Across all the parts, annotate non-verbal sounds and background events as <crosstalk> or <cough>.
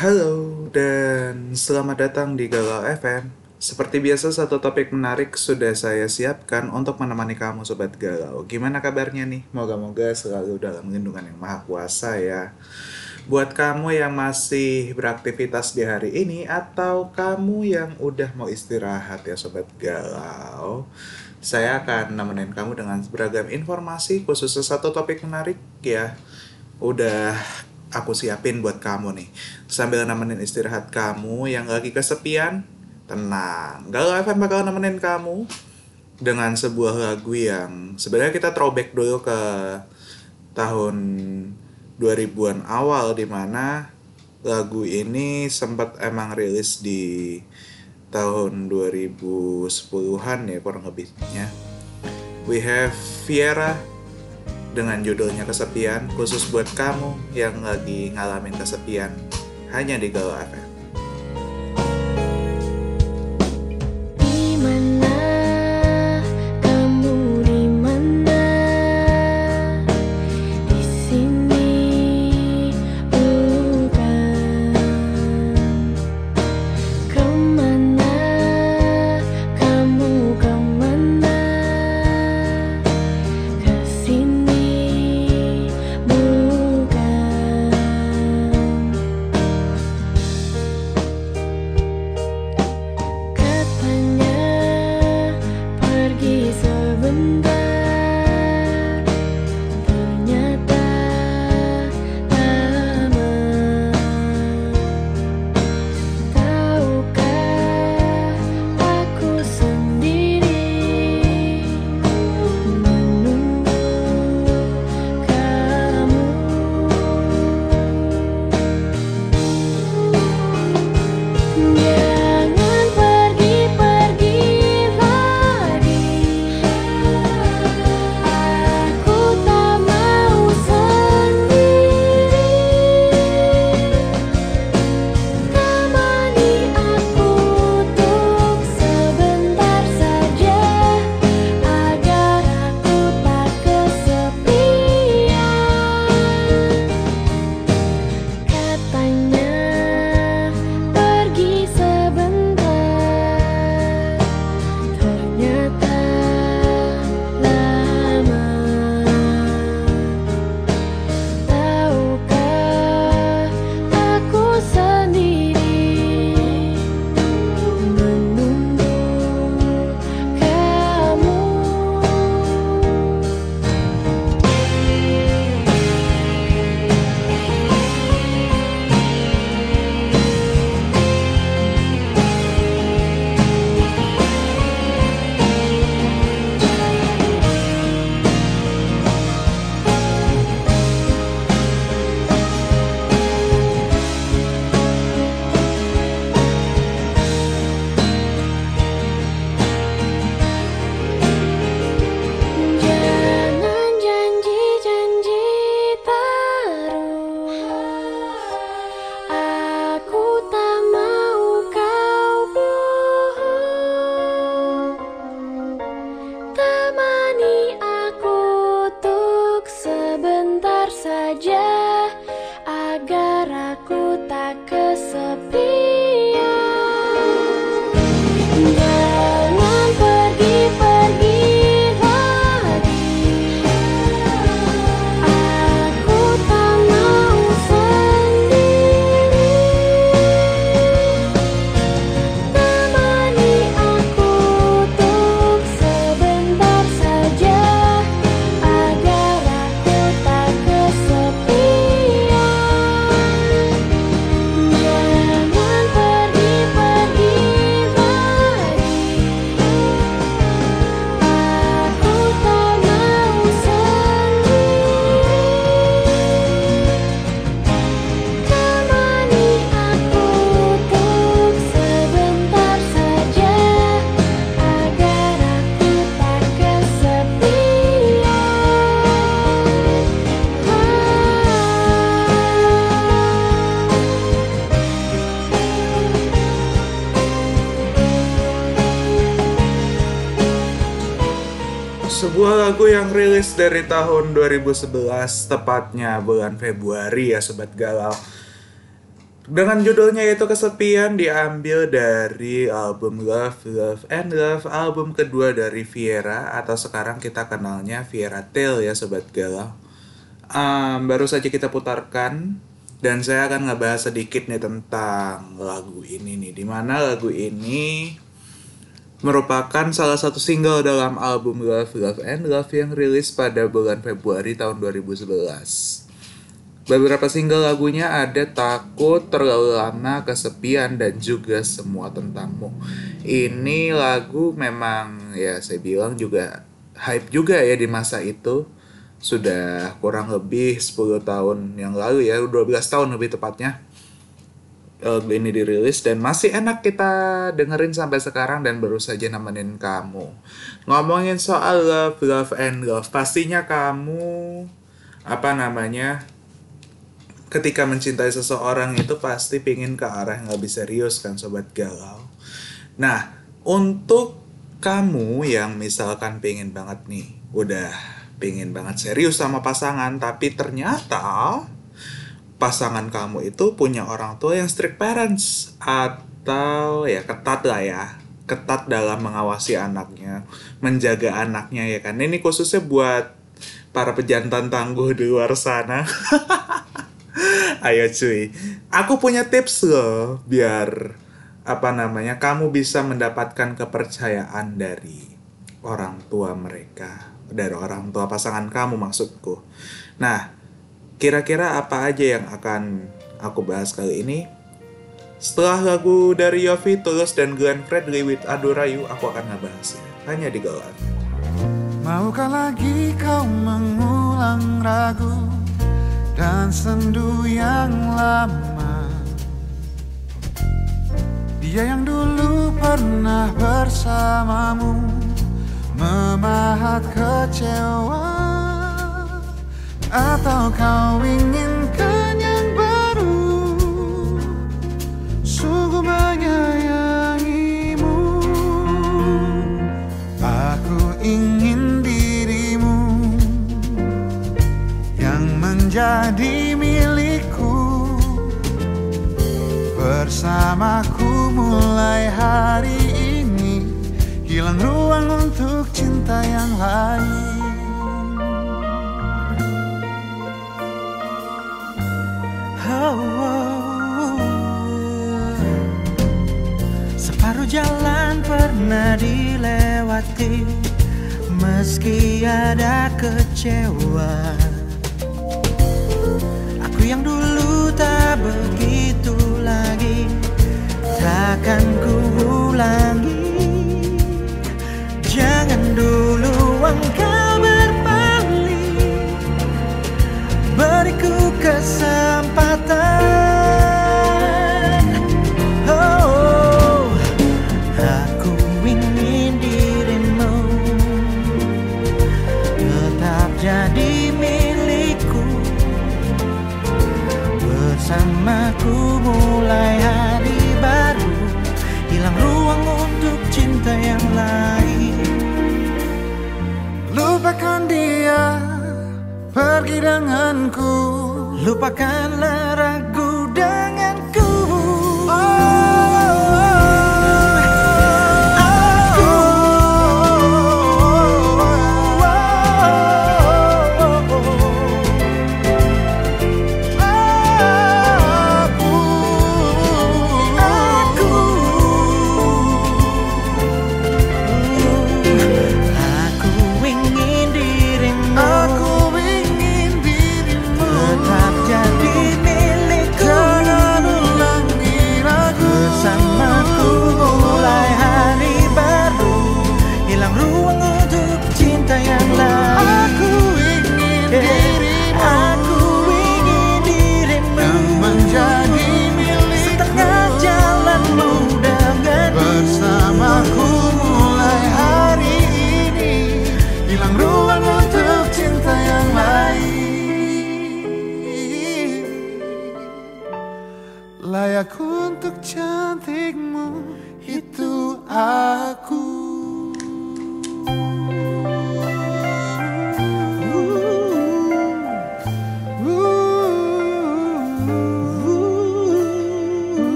Halo dan selamat datang di Galau FM. Seperti biasa satu topik menarik sudah saya siapkan untuk menemani kamu sobat galau. Gimana kabarnya nih? Moga-moga selalu dalam lindungan yang maha kuasa ya. Buat kamu yang masih beraktivitas di hari ini atau kamu yang udah mau istirahat ya sobat galau, saya akan nemenin kamu dengan beragam informasi khususnya satu topik menarik ya. Udah aku siapin buat kamu nih. Sambil nemenin istirahat kamu yang lagi kesepian, tenang. Galau FM bakal nemenin kamu dengan sebuah lagu yang sebenarnya kita throwback dulu ke tahun 2000-an awal di mana lagu ini sempat emang rilis di tahun 2010-an ya kurang lebihnya. We have Viera dengan judulnya Kesepian khusus buat kamu yang lagi ngalamin kesepian hanya di Galau FM. Dari tahun 2011 tepatnya bulan Februari ya sobat galau. dengan judulnya yaitu Kesepian diambil dari album Love, Love and Love, album kedua dari Viera atau sekarang kita kenalnya Viera Tail ya Sobat Galau. Um, baru saja kita putarkan dan saya akan ngebahas sedikit nih tentang lagu ini nih. Di mana lagu ini merupakan salah satu single dalam album Love, Love and Love yang rilis pada bulan Februari tahun 2011. Beberapa single lagunya ada Takut, Terlalu Lama, Kesepian, dan juga Semua Tentangmu. Ini lagu memang ya saya bilang juga hype juga ya di masa itu. Sudah kurang lebih 10 tahun yang lalu ya, 12 tahun lebih tepatnya. Lagu ini dirilis dan masih enak kita dengerin sampai sekarang dan baru saja nemenin kamu. Ngomongin soal love, love and love, pastinya kamu apa namanya ketika mencintai seseorang itu pasti pingin ke arah yang lebih serius kan sobat galau. Nah, untuk kamu yang misalkan pingin banget nih, udah pingin banget serius sama pasangan, tapi ternyata pasangan kamu itu punya orang tua yang strict parents atau ya ketat lah ya, ketat dalam mengawasi anaknya, menjaga anaknya ya kan. Ini khususnya buat para pejantan tangguh di luar sana. <laughs> Ayo cuy, aku punya tips loh biar apa namanya kamu bisa mendapatkan kepercayaan dari orang tua mereka, dari orang tua pasangan kamu maksudku. Nah, kira-kira apa aja yang akan aku bahas kali ini? Setelah lagu dari Yofi, Tulus, dan Glenn Fredly with Adorayu, aku akan ngebahasnya. Hanya di Galan. Maukah lagi kau mengulang ragu dan sendu yang lama Dia yang dulu pernah bersamamu Memahat kecewa Atau kau ingin kenyang baru? Sungguh menyayangimu. Aku ingin dirimu yang menjadi milikku. Bersamaku mulai hari ini Hilang ruang untuk cinta yang lain Separuh jalan pernah dilewati Meski ada kecewa. Aku yang dulu tak begitu lagi Takkan ku ulangi. Jangan dulu engkau berbalik Beriku Oh, aku ingin dirimu Tetap jadi milikku. Bersamaku mulai hari baru. Hilang ruang untuk cinta yang lain. Lupakan dia Pergi denganku Lupakanlah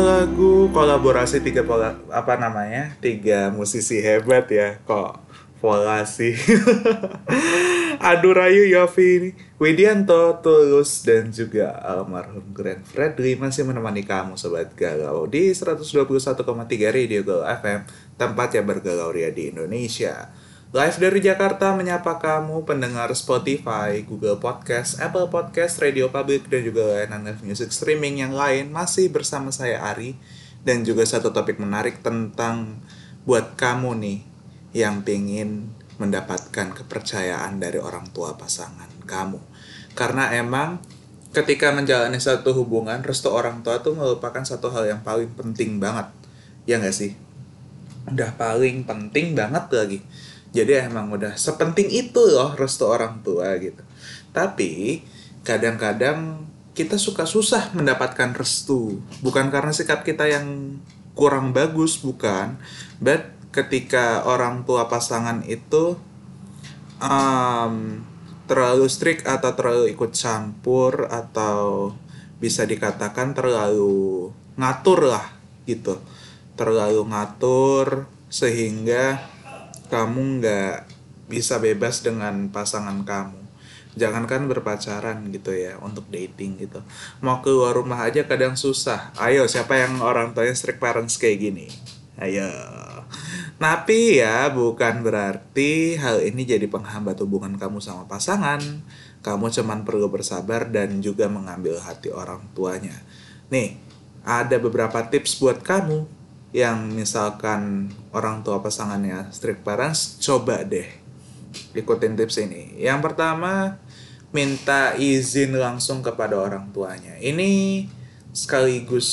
lagu kolaborasi tiga pola apa namanya tiga musisi hebat ya kok volasi <laughs> Adu Rayu Yofi Widianto Tulus dan juga almarhum Grand Fredly masih menemani kamu sobat galau di 121,3 Radio Galau FM tempatnya bergalau ria di Indonesia Live dari Jakarta menyapa kamu pendengar Spotify, Google Podcast, Apple Podcast, Radio Public, dan juga layanan live music streaming yang lain masih bersama saya Ari dan juga satu topik menarik tentang buat kamu nih yang pingin mendapatkan kepercayaan dari orang tua pasangan kamu. Karena emang ketika menjalani satu hubungan, restu orang tua tuh merupakan satu hal yang paling penting banget. Ya nggak sih? Udah paling penting banget lagi. Jadi emang udah sepenting itu loh restu orang tua gitu. Tapi kadang-kadang kita suka susah mendapatkan restu. Bukan karena sikap kita yang kurang bagus, bukan. But ketika orang tua pasangan itu um, terlalu strict atau terlalu ikut campur atau bisa dikatakan terlalu ngatur lah gitu terlalu ngatur sehingga kamu nggak bisa bebas dengan pasangan kamu. Jangankan berpacaran gitu ya untuk dating gitu. Mau keluar rumah aja kadang susah. Ayo siapa yang orang tuanya strict parents kayak gini? Ayo. Tapi ya bukan berarti hal ini jadi penghambat hubungan kamu sama pasangan. Kamu cuman perlu bersabar dan juga mengambil hati orang tuanya. Nih ada beberapa tips buat kamu yang misalkan orang tua pasangannya strict parents coba deh ikutin tips ini. Yang pertama minta izin langsung kepada orang tuanya. Ini sekaligus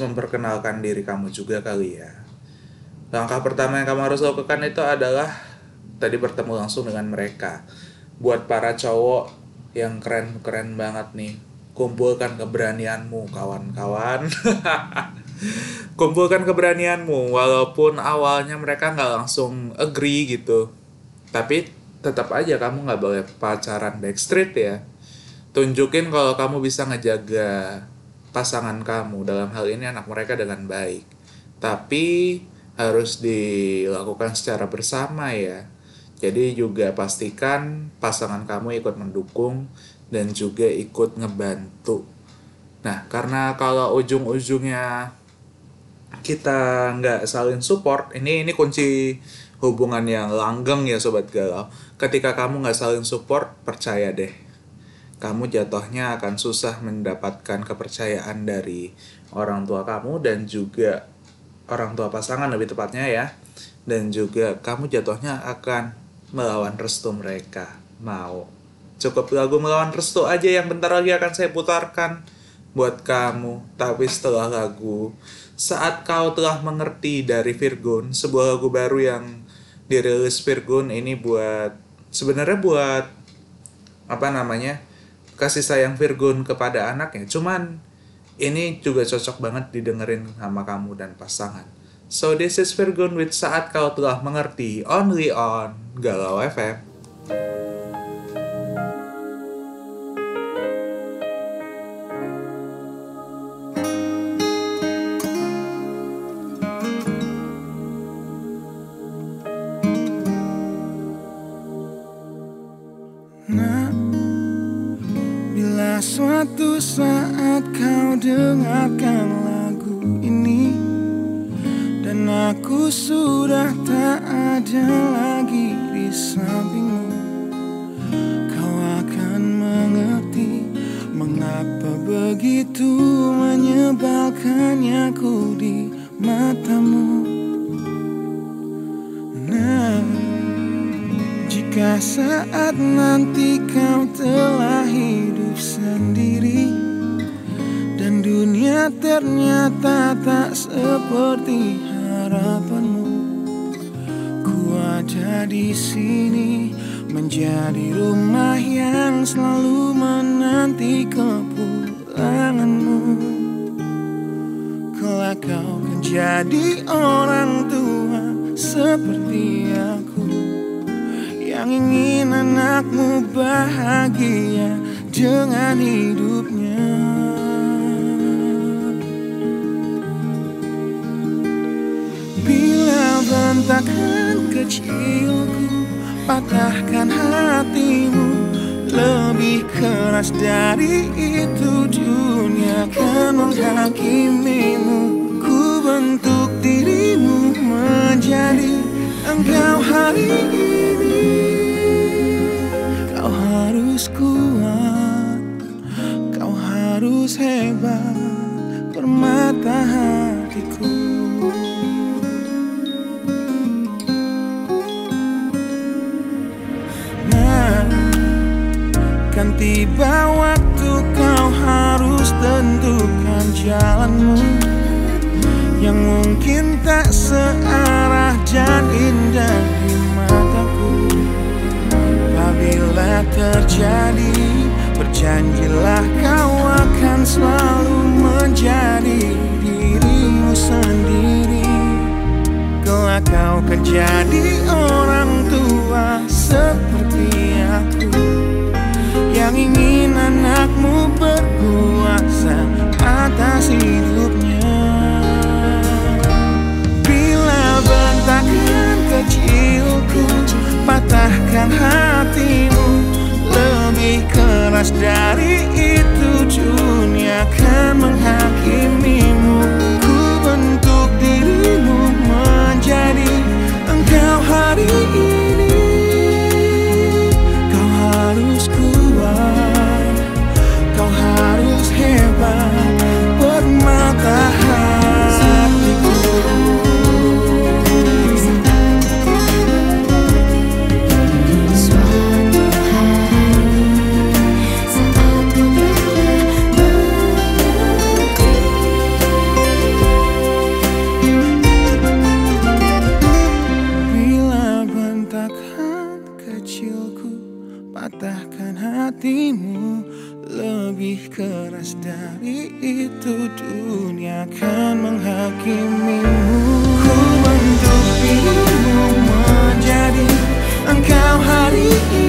memperkenalkan diri kamu juga kali ya. Langkah pertama yang kamu harus lakukan itu adalah tadi bertemu langsung dengan mereka. Buat para cowok yang keren-keren banget nih kumpulkan keberanianmu kawan-kawan <laughs> kumpulkan keberanianmu walaupun awalnya mereka nggak langsung agree gitu. Tapi tetap aja kamu nggak boleh pacaran backstreet ya. Tunjukin kalau kamu bisa ngejaga pasangan kamu. Dalam hal ini anak mereka dengan baik. Tapi harus dilakukan secara bersama ya. Jadi juga pastikan pasangan kamu ikut mendukung dan juga ikut ngebantu. Nah karena kalau ujung-ujungnya kita nggak saling support ini ini kunci hubungan yang langgeng ya sobat galau. Ketika kamu nggak saling support percaya deh. Kamu jatuhnya akan susah mendapatkan kepercayaan dari orang tua kamu dan juga orang tua pasangan lebih tepatnya ya. Dan juga kamu jatuhnya akan melawan restu mereka. Mau. Cukup lagu melawan restu aja yang bentar lagi akan saya putarkan buat kamu. Tapi setelah lagu saat kau telah mengerti dari Virgon sebuah lagu baru yang dirilis Virgon ini buat sebenarnya buat apa namanya kasih sayang Virgon kepada anaknya. Cuman ini juga cocok banget didengerin sama kamu dan pasangan. So this is Virgon with saat kau telah mengerti only on Galau FM saat kau dengarkan lagu ini. Dan aku sudah tak ada lagi di sampingmu. Kau akan mengerti mengapa begitu menyebalkannya ku di matamu. Nah, jika saat nanti kau telah hidup sendiri ternyata tak seperti harapanmu. Ku ada di sini menjadi rumah yang selalu menanti kepulanganmu. Kelak kau kan jadi orang tua seperti aku Yang ingin anakmu bahagia dengan hidupnya bentakan kecilku Patahkan hatimu. Lebih keras dari itu Dunia akan menghakimimu. Ku bentuk dirimu menjadi engkau hari ini. Kau harus kuat Kau harus hebat Permata hatiku tiba waktu kau harus tentukan jalanmu. Yang mungkin tak searah dan indah di mataku. Apabila terjadi Berjanjilah kau akan selalu menjadi dirimu sendiri. Kelak kau akan jadi orang tua aku Yang ingin anakmu berkuasa atas hidupnya. Bila bentakan kecilku patahkan hatimu. Lebih keras dari itu dunia akan menghakimimu itu Dunia akan menghakimimu. Ku bentuk menjadi Engkau hari ini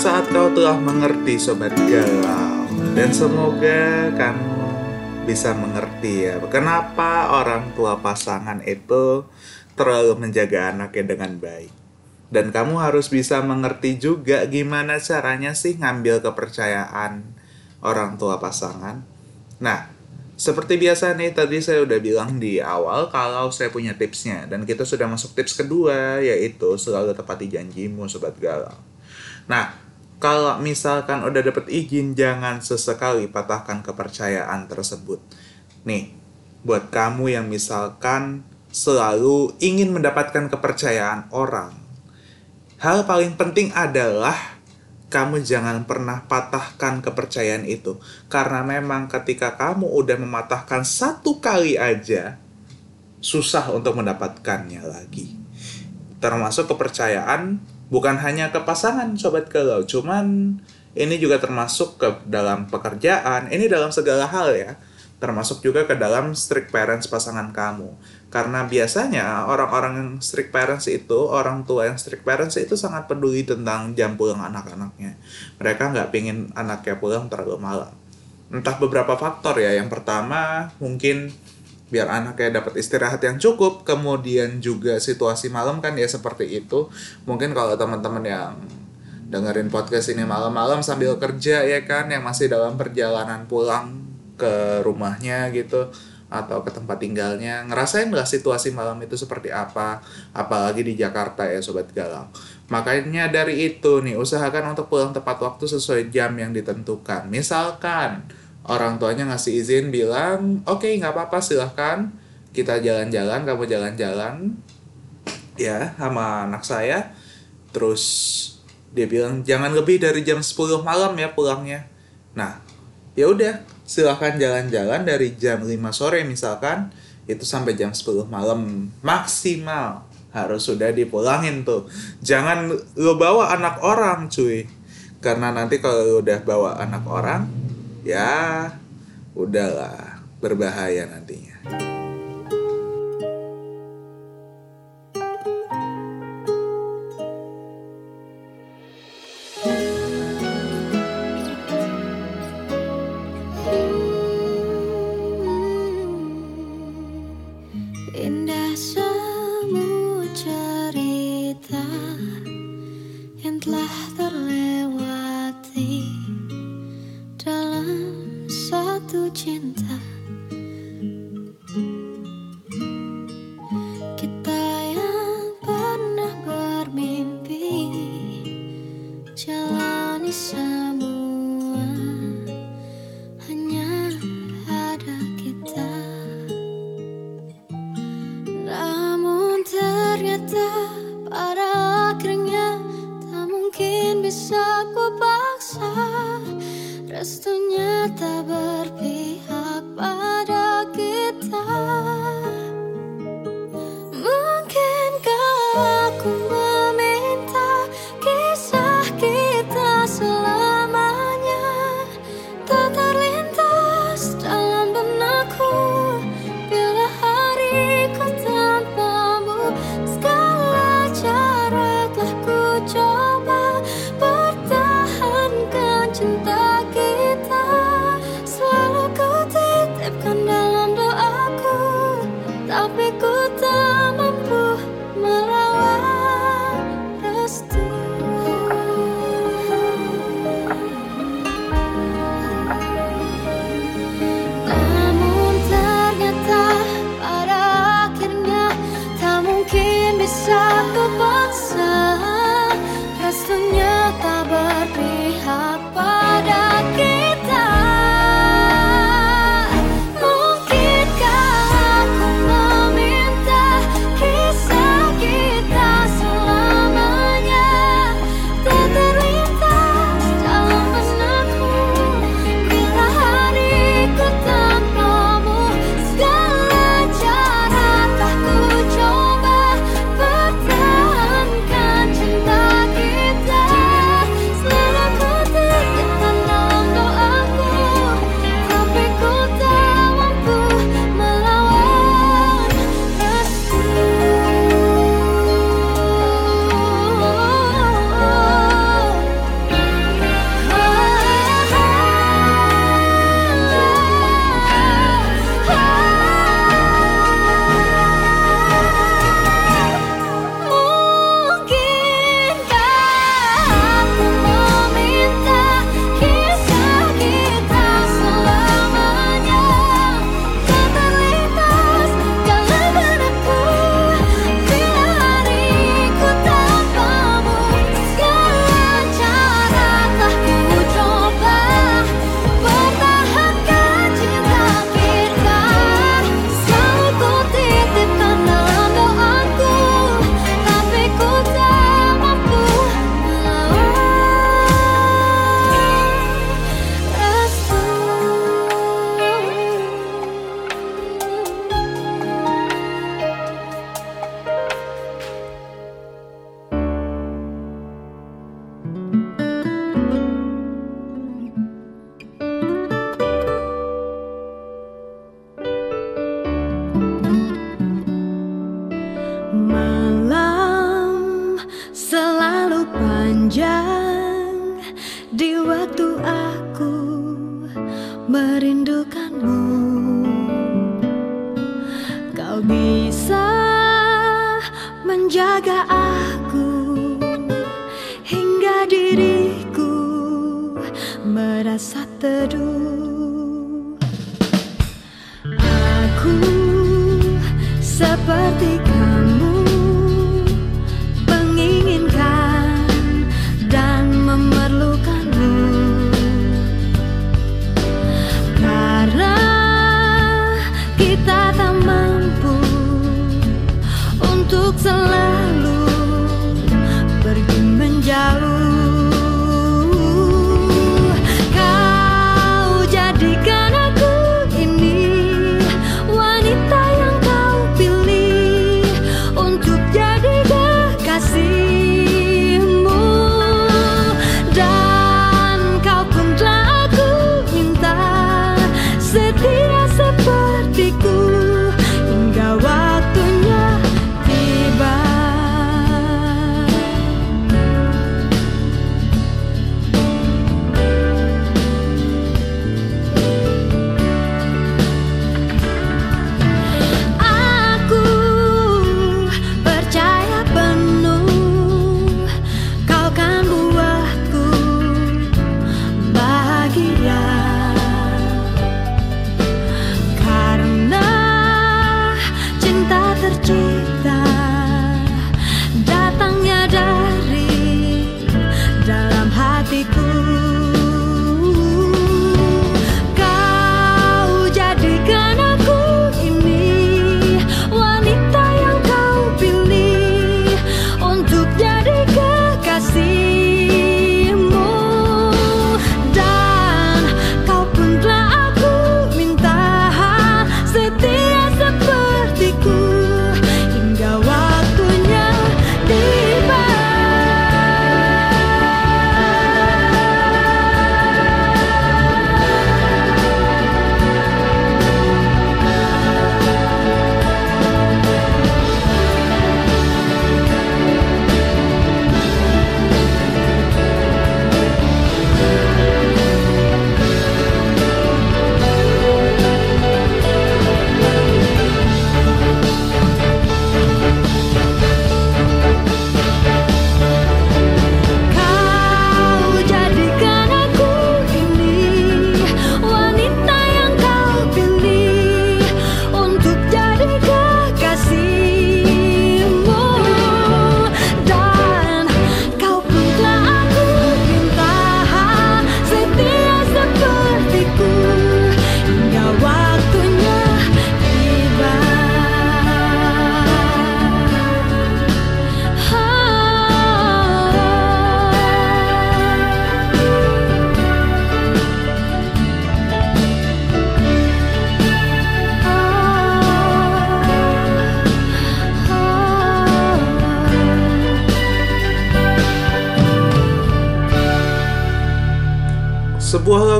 saat kau telah mengerti Sobat Galau. Dan semoga kamu bisa mengerti ya Kenapa orang tua pasangan itu terlalu menjaga anaknya dengan baik. Dan kamu harus bisa mengerti juga gimana caranya sih ngambil kepercayaan orang tua pasangan. Nah, seperti biasa nih tadi saya udah bilang di awal kalau saya punya tipsnya. Dan kita sudah masuk tips kedua yaitu selalu tepati janjimu Sobat Galau. Nah, kalau misalkan udah dapet izin, jangan sesekali patahkan kepercayaan tersebut. Nih, buat kamu yang misalkan selalu ingin mendapatkan kepercayaan orang, hal paling penting adalah kamu jangan pernah patahkan kepercayaan itu. Karena memang ketika kamu udah mematahkan satu kali aja, susah untuk mendapatkannya lagi. Termasuk kepercayaan bukan hanya ke pasangan sobat galau, cuman ini juga termasuk ke dalam pekerjaan, ini dalam segala hal ya. Termasuk juga ke dalam strict parents pasangan kamu. Karena biasanya orang-orang yang strict parents itu, orang tua yang strict parents itu sangat peduli tentang jam pulang anak-anaknya. Mereka nggak pingin anaknya pulang terlalu malam. Entah beberapa faktor ya. Yang pertama mungkin biar anaknya dapat istirahat yang cukup. Kemudian juga situasi malam kan ya seperti itu. Mungkin kalau teman-teman yang dengerin podcast ini malam-malam sambil kerja ya kan yang masih dalam perjalanan pulang ke rumahnya gitu atau ke tempat tinggalnya ngerasain nggak situasi malam itu seperti apa? Apalagi di Jakarta ya sobat galau makanya dari itu nih usahakan untuk pulang tepat waktu sesuai jam yang ditentukan. Misalkan orang tuanya ngasih izin bilang oke okay, nggak apa-apa silahkan. Kita jalan-jalan kamu jalan-jalan. Ya sama anak saya. Terus dia bilang jangan lebih dari jam 10 malam ya pulangnya. Nah ya udah silahkan jalan-jalan dari jam 5 sore misalkan itu sampai jam 10 malam. Maksimal harus sudah dipulangin tuh. Jangan lo bawa anak orang cuy. Karena nanti kalau lo udah bawa anak orang ya udahlah berbahaya nantinya.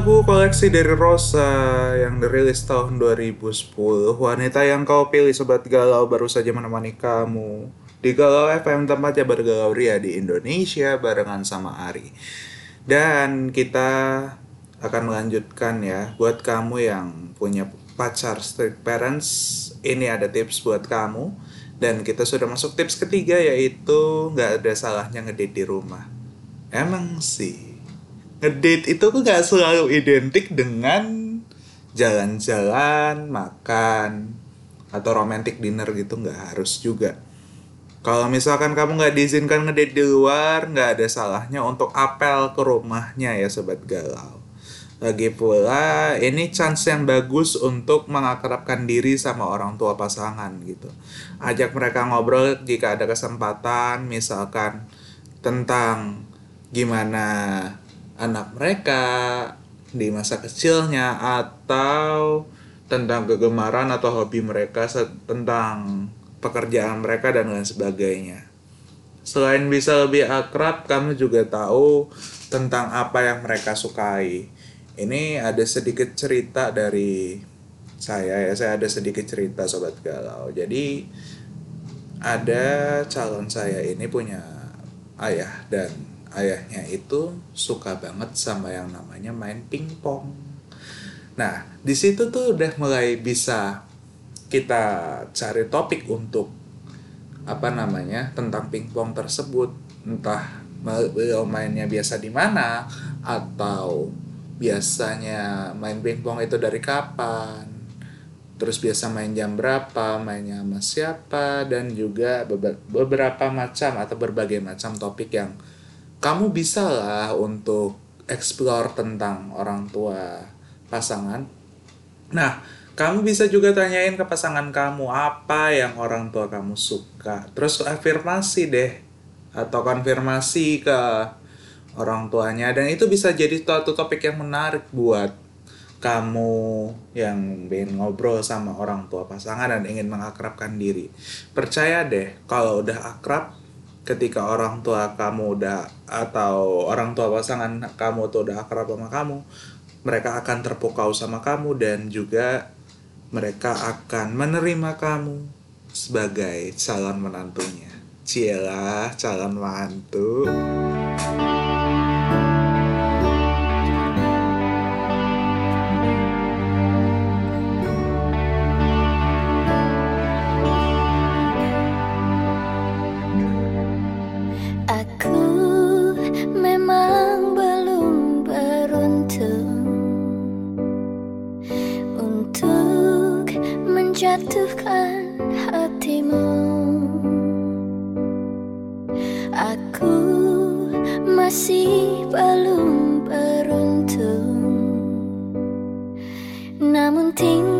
Lagu koleksi dari Rosa yang dirilis tahun 2010. Wanita yang kau pilih sobat galau baru saja menemani kamu di Galau FM tempatnya bergalau ria di Indonesia barengan sama Ari. Dan kita akan melanjutkan ya buat kamu yang punya pacar strict parents ini ada tips buat kamu dan kita sudah masuk tips ketiga yaitu nggak ada salahnya ngedate di rumah emang sih ngedate itu tuh nggak selalu identik dengan jalan-jalan makan atau romantic dinner gitu nggak harus juga kalau misalkan kamu nggak diizinkan ngedate di luar nggak ada salahnya untuk apel ke rumahnya ya sobat galau lagi pula ini chance yang bagus untuk mengakrabkan diri sama orang tua pasangan gitu. Ajak mereka ngobrol jika ada kesempatan misalkan tentang gimana anak mereka di masa kecilnya atau tentang kegemaran atau hobi mereka tentang pekerjaan mereka dan lain sebagainya. Selain bisa lebih akrab, kamu juga tahu tentang apa yang mereka sukai. Ini ada sedikit cerita dari saya ya, saya ada sedikit cerita sobat galau. Jadi ada calon saya ini punya ayah dan ayahnya itu suka banget sama yang namanya main pingpong. Nah, di situ tuh udah mulai bisa kita cari topik untuk apa namanya tentang pingpong tersebut entah beliau mainnya biasa di mana atau biasanya main pingpong itu dari kapan terus biasa main jam berapa mainnya sama siapa dan juga bebe- beberapa macam atau berbagai macam topik yang kamu bisa lah untuk explore tentang orang tua pasangan Nah, kamu bisa juga tanyain ke pasangan kamu apa yang orang tua kamu suka. Terus afirmasi deh atau konfirmasi ke orang tuanya dan itu bisa jadi suatu topik yang menarik buat kamu yang ingin ngobrol sama orang tua pasangan dan ingin mengakrabkan diri. Percaya deh, kalau udah akrab ketika orang tua kamu udah atau orang tua pasangan kamu tuh udah akrab sama kamu, mereka akan terpukau sama kamu dan juga mereka akan menerima kamu sebagai calon menantunya. Cielah calon mantu. Menjatuhkan hatimu. Aku masih belum beruntung, namun tinggi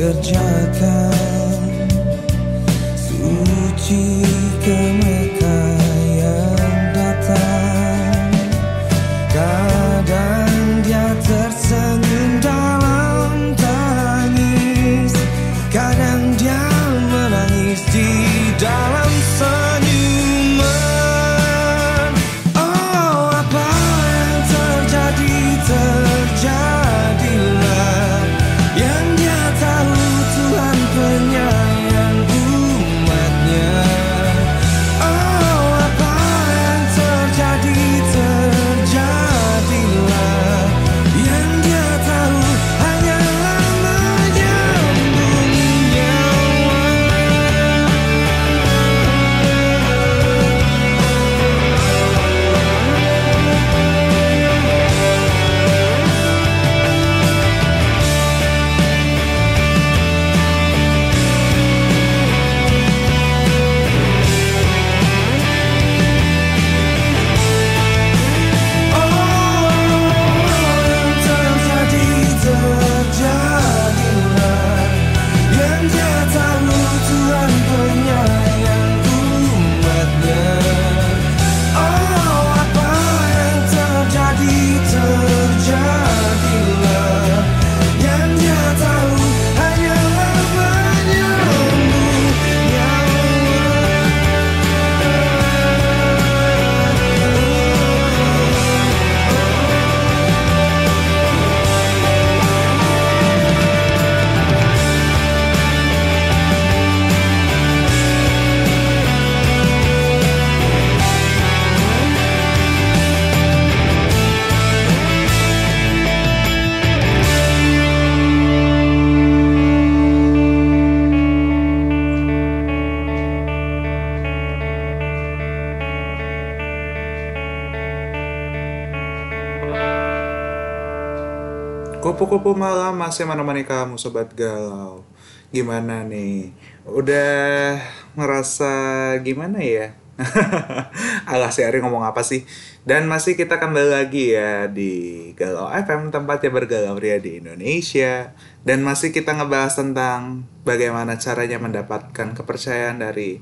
kerjakan Kupu-kupu malam masih menemani kamu sobat galau. Gimana nih? Udah ngerasa gimana ya? <laughs> Alah si Ari ngomong apa sih? Dan masih kita kembali lagi ya di Galau FM tempatnya bergalau ria di Indonesia. Dan masih kita ngebahas tentang bagaimana caranya mendapatkan kepercayaan dari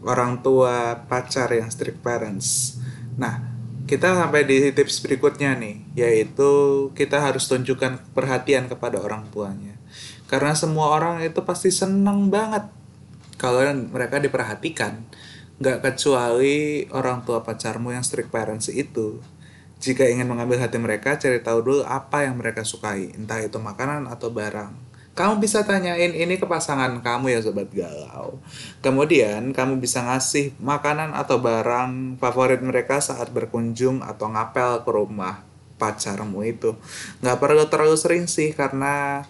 orang tua pacar yang strict parents. Nah, kita sampai di tips berikutnya nih, yaitu kita harus tunjukkan perhatian kepada orang tuanya. Karena semua orang itu pasti senang banget kalau mereka diperhatikan. Nggak kecuali orang tua pacarmu yang strict parents itu. Jika ingin mengambil hati mereka, cari tahu dulu apa yang mereka sukai, entah itu makanan atau barang. Kamu bisa tanyain ini ke pasangan kamu ya sobat galau. Kemudian kamu bisa ngasih makanan atau barang favorit mereka saat berkunjung atau ngapel ke rumah pacarmu itu. Nggak perlu terlalu sering sih karena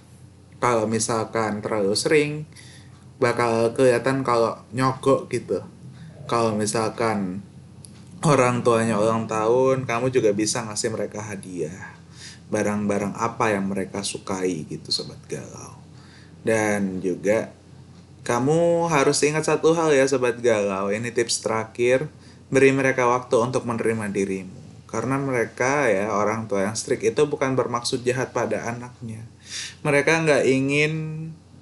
kalau misalkan terlalu sering bakal kelihatan kalau nyogok gitu. Kalau misalkan orang tuanya ulang tahun, kamu juga bisa ngasih mereka hadiah. Barang-barang apa yang mereka sukai gitu sobat galau. Dan juga kamu harus ingat satu hal ya sobat galau, ini tips terakhir, beri mereka waktu untuk menerima dirimu. Karena mereka ya orang tua yang strict itu bukan bermaksud jahat pada anaknya. Mereka nggak ingin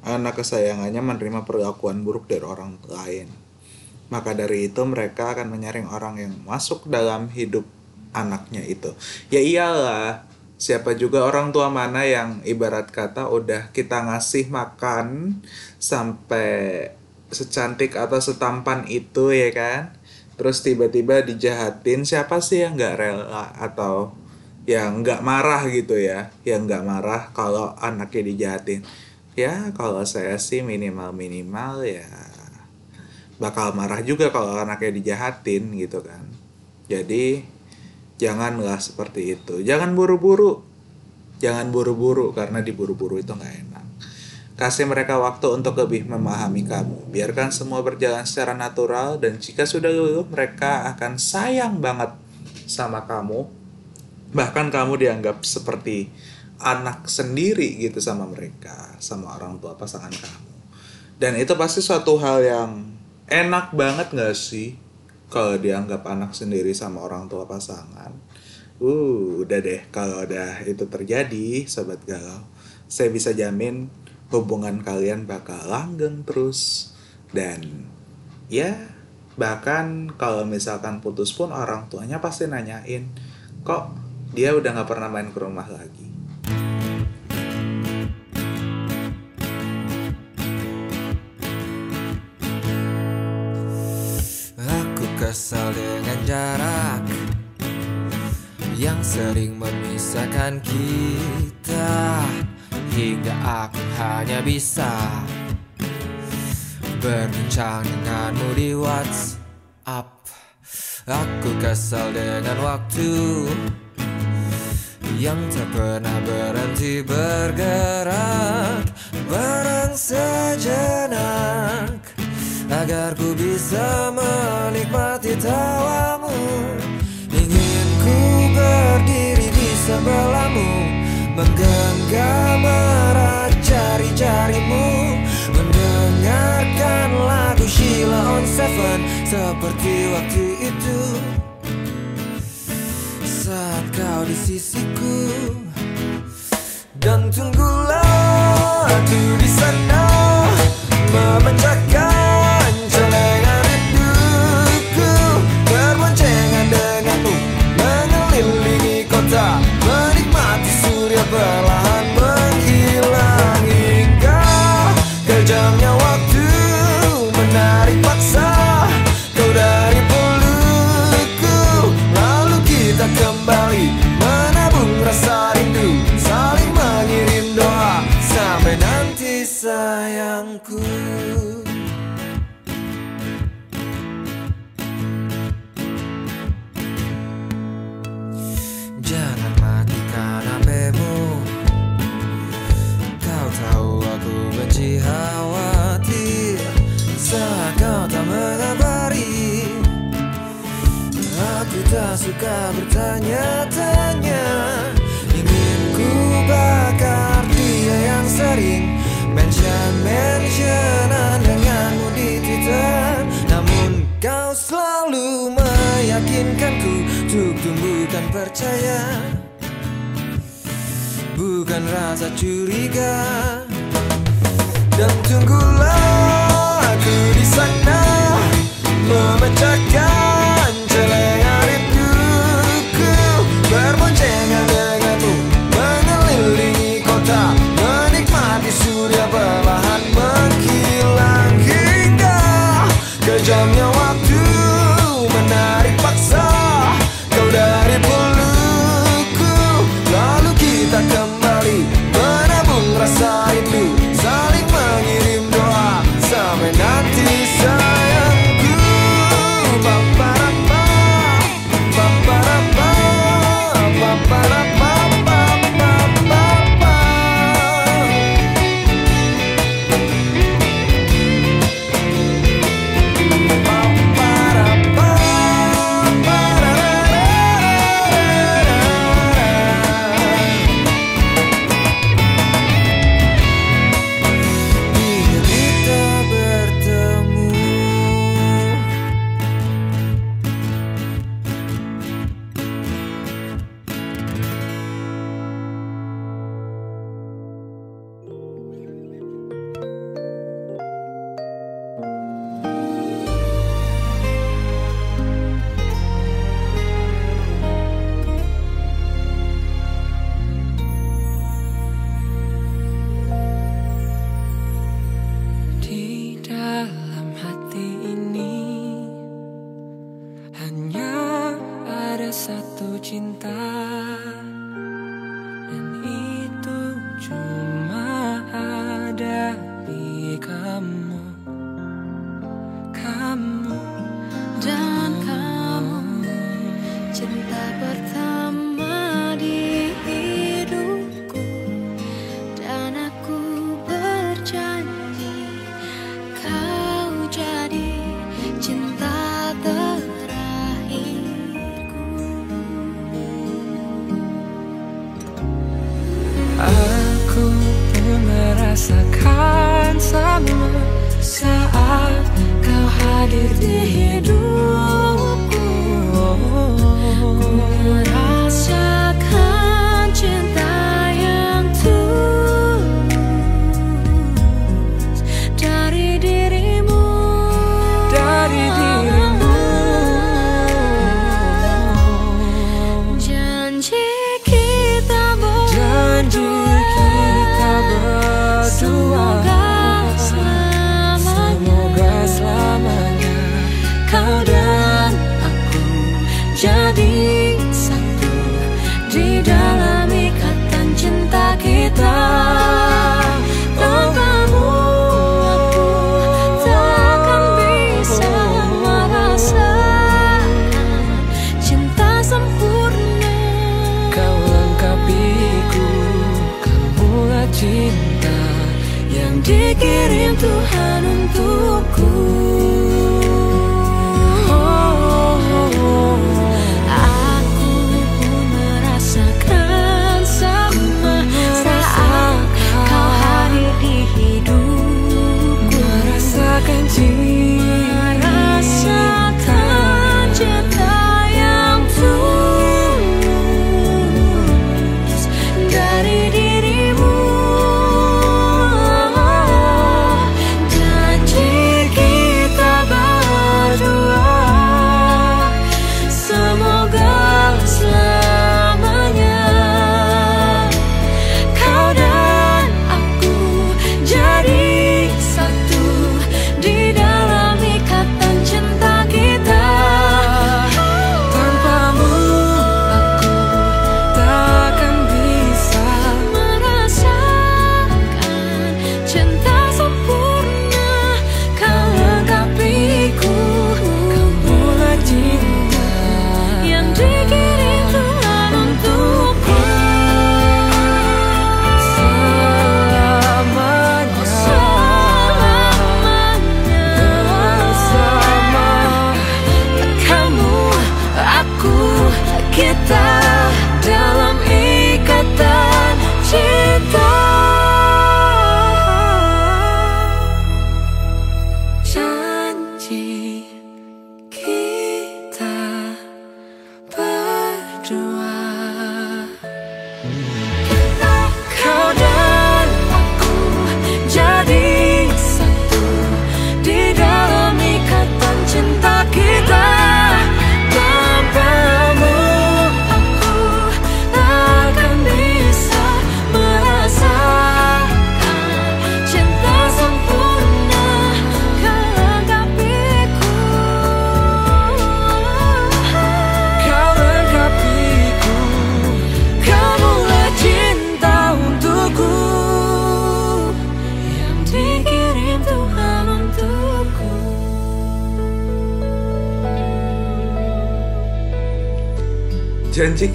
anak kesayangannya menerima perlakuan buruk dari orang lain. Maka dari itu mereka akan menyaring orang yang masuk dalam hidup anaknya itu. Ya iyalah, siapa juga orang tua mana yang ibarat kata udah kita ngasih makan sampai secantik atau setampan itu ya kan. Terus tiba-tiba dijahatin, siapa sih yang nggak rela atau yang nggak marah gitu ya, yang nggak marah kalau anaknya dijahatin. Ya kalau saya sih minimal-minimal ya bakal marah juga kalau anaknya dijahatin gitu kan. Jadi janganlah seperti itu. Jangan buru-buru. Jangan buru-buru karena diburu-buru itu nggak enak. Kasih mereka waktu untuk lebih memahami kamu. Biarkan semua berjalan secara natural dan jika sudah luluh mereka akan sayang banget sama kamu. Bahkan kamu dianggap seperti anak sendiri gitu sama mereka, sama orang tua pasangan kamu. Dan itu pasti suatu hal yang enak banget gak sih kalau dianggap anak sendiri sama orang tua pasangan. Uh, udah deh kalau udah itu terjadi, sobat galau. saya bisa jamin hubungan kalian bakal langgeng terus dan ya bahkan kalau misalkan putus pun orang tuanya pasti nanyain kok dia udah nggak pernah main ke rumah lagi kesal dengan jarak yang sering memisahkan kita hingga aku hanya bisa berbincang denganmu di WhatsApp. Aku kesal dengan waktu yang tak pernah berhenti bergerak bareng sejenak agar ku bisa menikmati tawamu. Ingin ku berdiri di sebelahmu menggenggam erat jari-jarimu. Mendengarkan lagu Sheila on Seven. Seperti waktu itu. Saat kau di sisiku. Dan tunggulah aku di sana. Memecahkan bertanya-tanya Ingin ku bakar dia yang sering Mention-mentionan denganmu di Twitter? Namun kau selalu meyakinkanku Untuk tumbuhkan percaya. Bukan rasa curiga. Dan tunggulah aku di sana memecahkan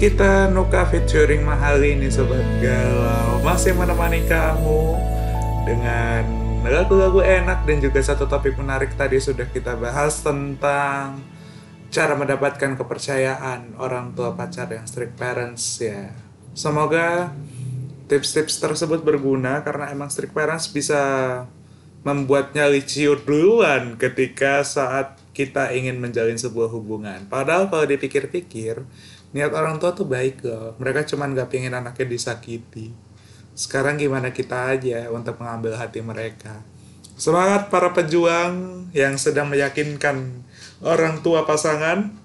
kita Nuka featuring Mahali ini Sobat Galau Masih menemani kamu Dengan lagu-lagu enak dan juga satu topik menarik tadi sudah kita bahas tentang Cara mendapatkan kepercayaan orang tua pacar yang strict parents ya Semoga tips-tips tersebut berguna karena emang strict parents bisa membuatnya liciut duluan ketika saat kita ingin menjalin sebuah hubungan. Padahal kalau dipikir-pikir, niat orang tua tuh baik loh. Mereka cuma gak pengen anaknya disakiti. Sekarang gimana kita aja untuk mengambil hati mereka. Semangat para pejuang yang sedang meyakinkan orang tua pasangan.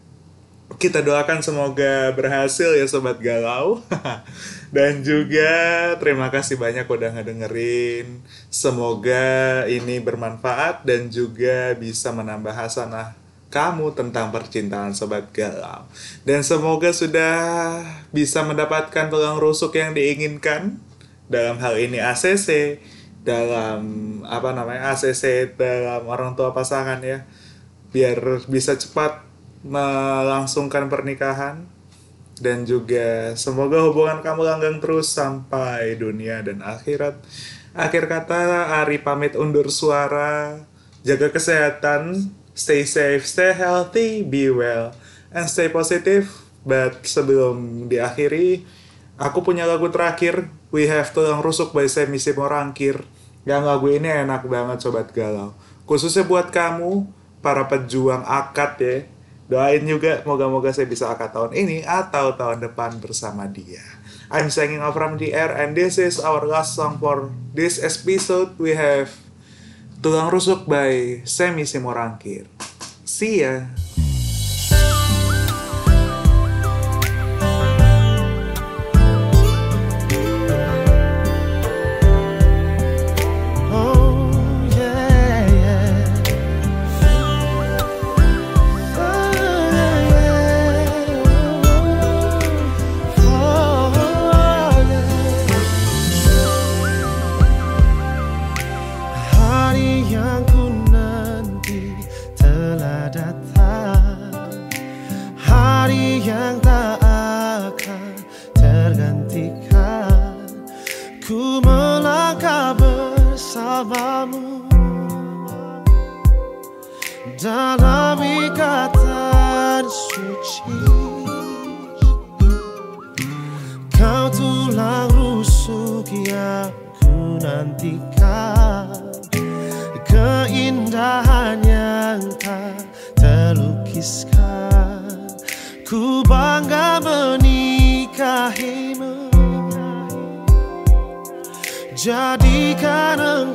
Kita doakan semoga berhasil ya Sobat Galau. <laughs> Dan juga terima kasih banyak udah ngedengerin. Semoga ini bermanfaat dan juga bisa menambah hasanah kamu tentang percintaan Sobat Galau. Dan semoga sudah bisa mendapatkan tulang rusuk yang diinginkan. Dalam hal ini ACC, dalam apa namanya ACC dalam orang tua pasangan ya. Biar bisa cepat melangsungkan pernikahan dan juga semoga hubungan kamu langgang terus sampai dunia dan akhirat. Akhir kata, Ari pamit undur suara. Jaga kesehatan, stay safe, stay healthy, be well, and stay positive. But sebelum diakhiri, aku punya lagu terakhir, We Have Tulang Rusuk by Semi Simorangkir. Yang lagu ini enak banget Sobat Galau. Khususnya buat kamu, para pejuang akad ya. Doain juga moga-moga saya bisa akad tahun ini atau tahun depan bersama dia. I'm singing off from the air and this is our last song for this episode. We have Tulang Rusuk by Semi Simorangkir. See ya. Jadikan engkau